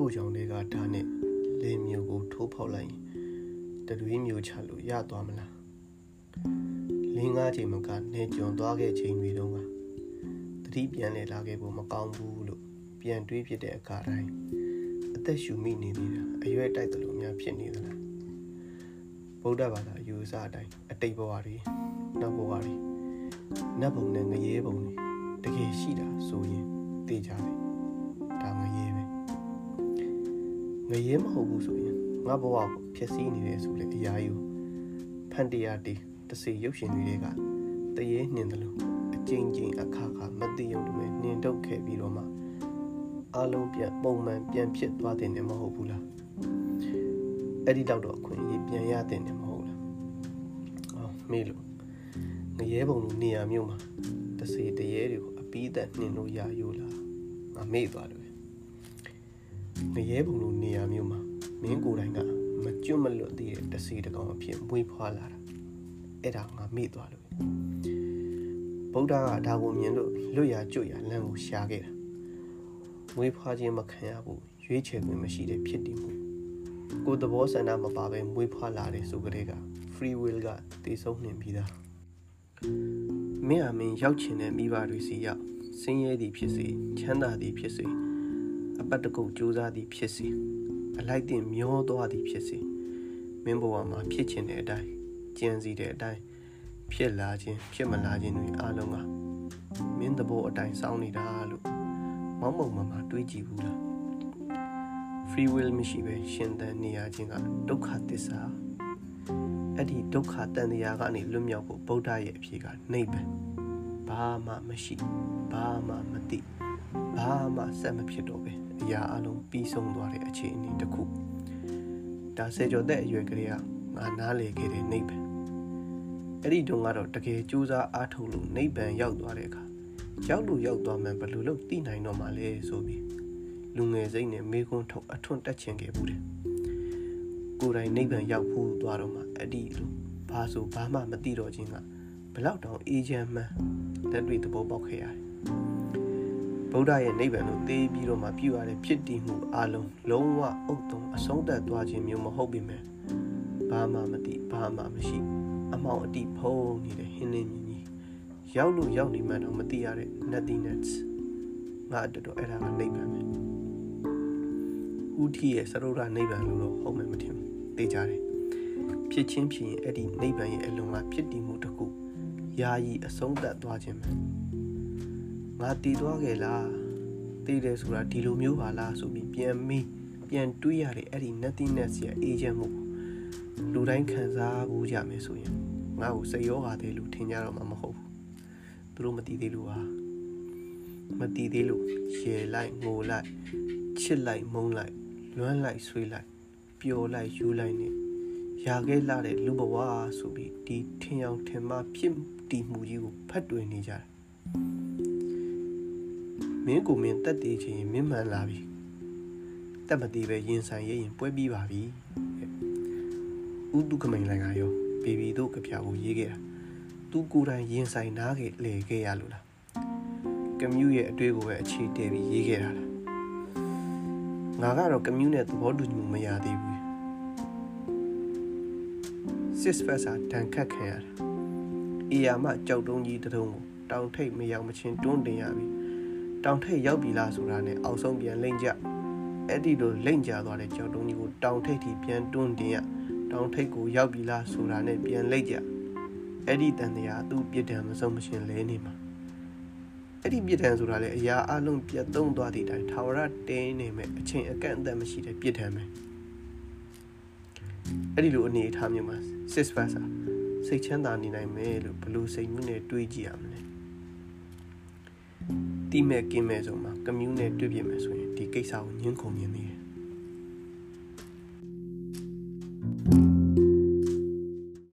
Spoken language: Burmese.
မိဖို့ကြောင့်တွေကဓာတ်နဲ့လေမျိုးကိုထိုးဖောက်လိုက်ရင်တတွေးမျိုးချလို့ရသွားမလားလင်းကားချိန်မကနေကြုံသွားခဲ့ချိန်တွေတုန်းကတတိပြန်လေလာခဲ့ဖို့မကောင်းဘူးလို့ပြန်တွေးဖြစ်တဲ့အခါတိုင်းအသက်ရှူမိနေသေးတာအရွယ်တိုက်တယ်လို့များဖြစ်နေသလားဗုဒ္ဓဘာသာယူဆအတိုင်းအတိတ်ဘဝတွေနောက်ဘဝတွေနတ်ဘုံနဲ့ငရေဘုံတွေတကယ်ရှိတာဆိုရင်သိကြတယ်ဒါငရေပဲ ငရဲမဟုတ်ဘူးဆိုရင်ငါဘဝကိုဖြစ်စည်းနေတယ်ဆိုလေအရာယူဖန်တရားတီတစေရုပ်ရှင်တွေကတရေနှင်တယ်လို့အကျဉ်းချင်းအခါခါမသိရုံတည်းနှင်ထုတ်ခဲ့ပြီးတော့မှအလုံးပြန်ပုံမှန်ပြန်ဖြစ်သွားတဲ့နေမဟုတ်ဘူးလားအဲ့ဒီတော့တော့အခွင့်အရေးပြန်ရတဲ့နေမဟုတ်လားအော်မေးလို့ငရဲပုံလိုနေရာမျိုးမှာတစေတရေတွေကိုအပီးသက်နှင်လို့ရယူလားငါမေ့သွားတယ် ငရဲပုံလိုနေရာမျိုးမှာမင်းကိုယ်တိုင်ကမကျွတ်မလွတ်သေးတဲ့တစီတကောင်အဖြစ်မွေးဖွားလာတာအဲ့ဒါငါမေ့သွားလို့ဗုဒ္ဓကဒါကိုမြင်လို့လွတ်ရကျွတ်ရလမ်းကိုရှာခဲ့တာမွေးဖွားခြင်းမခံရဘူးရွေးချယ်ခွင့်မရှိတဲ့ဖြစ်တည်မှုကိုယ်သဘောဆန္ဒမပါဘဲမွေးဖွားလာတယ်ဆိုကြတဲ့က free will ကတည်ဆုံးနေပြီးသားမင်းအမင်းရောက်ချင်တဲ့မိဘတွေစီရောက်ဆင်းရဲသည်ဖြစ်စေချမ်းသာသည်ဖြစ်စေ အပတ်တကုတ်ကြိုးစားသည်ဖြစ်စေအလိုက်တင်မျောသွားသည်ဖြစ်စေမင်းဘဝမှာဖြစ်ချင်တဲ့အတိုင်းကြံစီတဲ့အတိုင်းဖြစ်လာခြင်းဖြစ်မလာခြင်းတွေအားလုံးကမင်းသဘောအတိုင်းစောင်းနေတာလို့မောက်မုံမမှာတွေးကြည့်ဘူးလား free will မရှိပဲရှင်သန်နေရခြင်းကဒုက္ခသစ္စာအဲ့ဒီဒုက္ခတန်တရားကနေလွတ်မြောက်ဖို့ဗုဒ္ဓရဲ့အဖြေကနိဗ္ဗာန်ဘာမှမရှိဘာမှမသိဘာမှဆက်မဖြစ်တော့ပဲ အရာအလုံးပြီးဆုံးသွားတဲ့အခြေအနေတစ်ခုဒါစေကျော်တဲ့အရွယ်ကလေးကငါနားလေခဲ့တဲ့နိဗ္ဗာန်အဲ့ဒီတုန်းကတော့တကယ်ကြိုးစားအားထုတ်လို့နိဗ္ဗာန်ရောက်သွားတဲ့အခါရောက်လို့ရောက်သွားမှဘယ်လိုလုပ်သိနိုင်တော့မှလဲဆိုပြီးလူငယ်စိတ်နဲ့မေခွန်းထုတ်အထွန်းတက်ချင်ခဲ့ဘူးတယ်ကိုယ်တိုင်နိဗ္ဗာန်ရောက်ဖို့သွားတော့မှအဲ့ဒီလိုဘာဆိုဘာမှမသိတော့ခြင်းကဘလောက်တောင်အေးချမ်းမှန်းလက်တွေ့သဘောပေါက်ခဲ့ရတယ် ဗုဒ္ဓရဲ့နိဗ္ဗာန်ကိုသိပြီးတော့မှပြုရတဲ့ဖြစ်တည်မှုအလုံးလုံးဝအုတ်တုံအဆုံးသတ်သွားခြင်းမျိုးမဟုတ်ပေမဲ့ဘာမှမသိဘာမှမရှိ အမောင်အတိဖုံးနေတဲ့ဟင်းလင်းမြင်းကြီးရောက်လို့ရောက်နေမှတော့မသိရတဲ့ nothingness ငါတော်တော်အဲ့ဒါကနိဗ္ဗာန်ပဲဥထီရဲ့စရုဒ္ဓနိဗ္ဗာန်လို့တော့ဟုတ်မှမထင်ဘူးသိကြတယ်ဖြစ်ချင်းဖြစ်ရင်အဲ့ဒီနိဗ္ဗာန်ရဲ့အလုံးကဖြစ်တည်မှုတစ်ခုယာယီအဆုံးသတ်သွားခြင်းပဲ ငါတည်သွားခဲ့လားတည်တယ်ဆိုတာဒီလိုမျိုးပါလားဆိုပြီးပြန်မေးပြန်တွေးရတဲ့အဲ့ဒီ nothingness ရဲ့အေဂျင့်မှုလူတိုင်းခံစားဘူးကြမယ်ဆိုရင်ငါ့ကိုစိတ်ရောဂါသေးလို့ထင်ကြတော့မှာမဟုတ်ဘူးသူတို့မတည်သေးလို့ပါမတည်သေးလို့ရေလိုက်ငိုလိုက်ချစ်လိုက်မုန်းလိုက်လွမ်းလိုက်ဆွေးလိုက်ပျော်လိုက်ယူလိုက်နဲ့ရာခဲ့လာတဲ့လူဘဝဆိုပြီးဒီထင်အောင်ထင်မှားဖြစ်တည်မှုကြီးကိုဖတ်တွင်နေကြတယ်မ င်းကိုမင်းတက်တည်ခြင်းမင်းမှန်လာပြီတက်မတည်ပဲရင်ဆိုင်ရရင်ပွဲပြီးပါပြီဥတုကမိန်လိုင်ကရောဘေဘီတို့ကြပြကိုရေးခဲ့တာသူကိုယ်တိုင်ရင်ဆိုင်နားခဲ့လေခဲ့ရလို့လားကမြူရဲ့အတွေ့ကိုပဲအခြေတည်ပြီးရေးခဲ့တာလားငါကတော့ကမြူနဲ့သဘောတူညီမှုမရသေးဘူးစစ်ဖက်စာတန်ခတ်ခံရတာအေယာမကြောက်တုံးကြီးတုံးကိုတောင်ထိပ်မရောက်မချင်းတွန်းတင်ရပြီ တောင်ထိပ်ရောက်ပြီလားဆိုတာနဲ့အောက်ဆုံးပြန်လိမ့်ကြအဲ့ဒီလိုလိမ့်ကြသွားတဲ့ကြောက်တုံးကြီးကိုတောင်ထိပ်ထိပြန်တွန်းတင်ရတောင်ထိပ်ကိုရောက်ပြီလားဆိုတာနဲ့ပြန်လိမ့်ကြအဲ့ဒီတန်တရားသူ့ပြစ်ဒဏ်မဆုံးမရှင်လဲနေမှာအဲ့ဒီပြစ်ဒဏ်ဆိုတာလေအရာအလုံးပြတ်သုံးသွားသည့်တိုင်ထာဝရတင်းနေမဲ့အချိန်အကန့်အသတ်မရှိတဲ့ပြစ်ဒဏ်ပဲအဲ့ဒီလိုအနေအထားမျိုးမှာ six versa စိတ်ချမ်းသာနေနိုင်မယ်လို့ဘလို့စိတ်မျိုးနဲ့တွေးကြည့်ရမလဲ တိမဲ့ကင်းမဲ့ဆိုမှာကမြူးနဲ့တွေ့ပြမယ်ဆိုရင်ဒီကိစ္စကိုညှင်းခုန်နေနေတယ်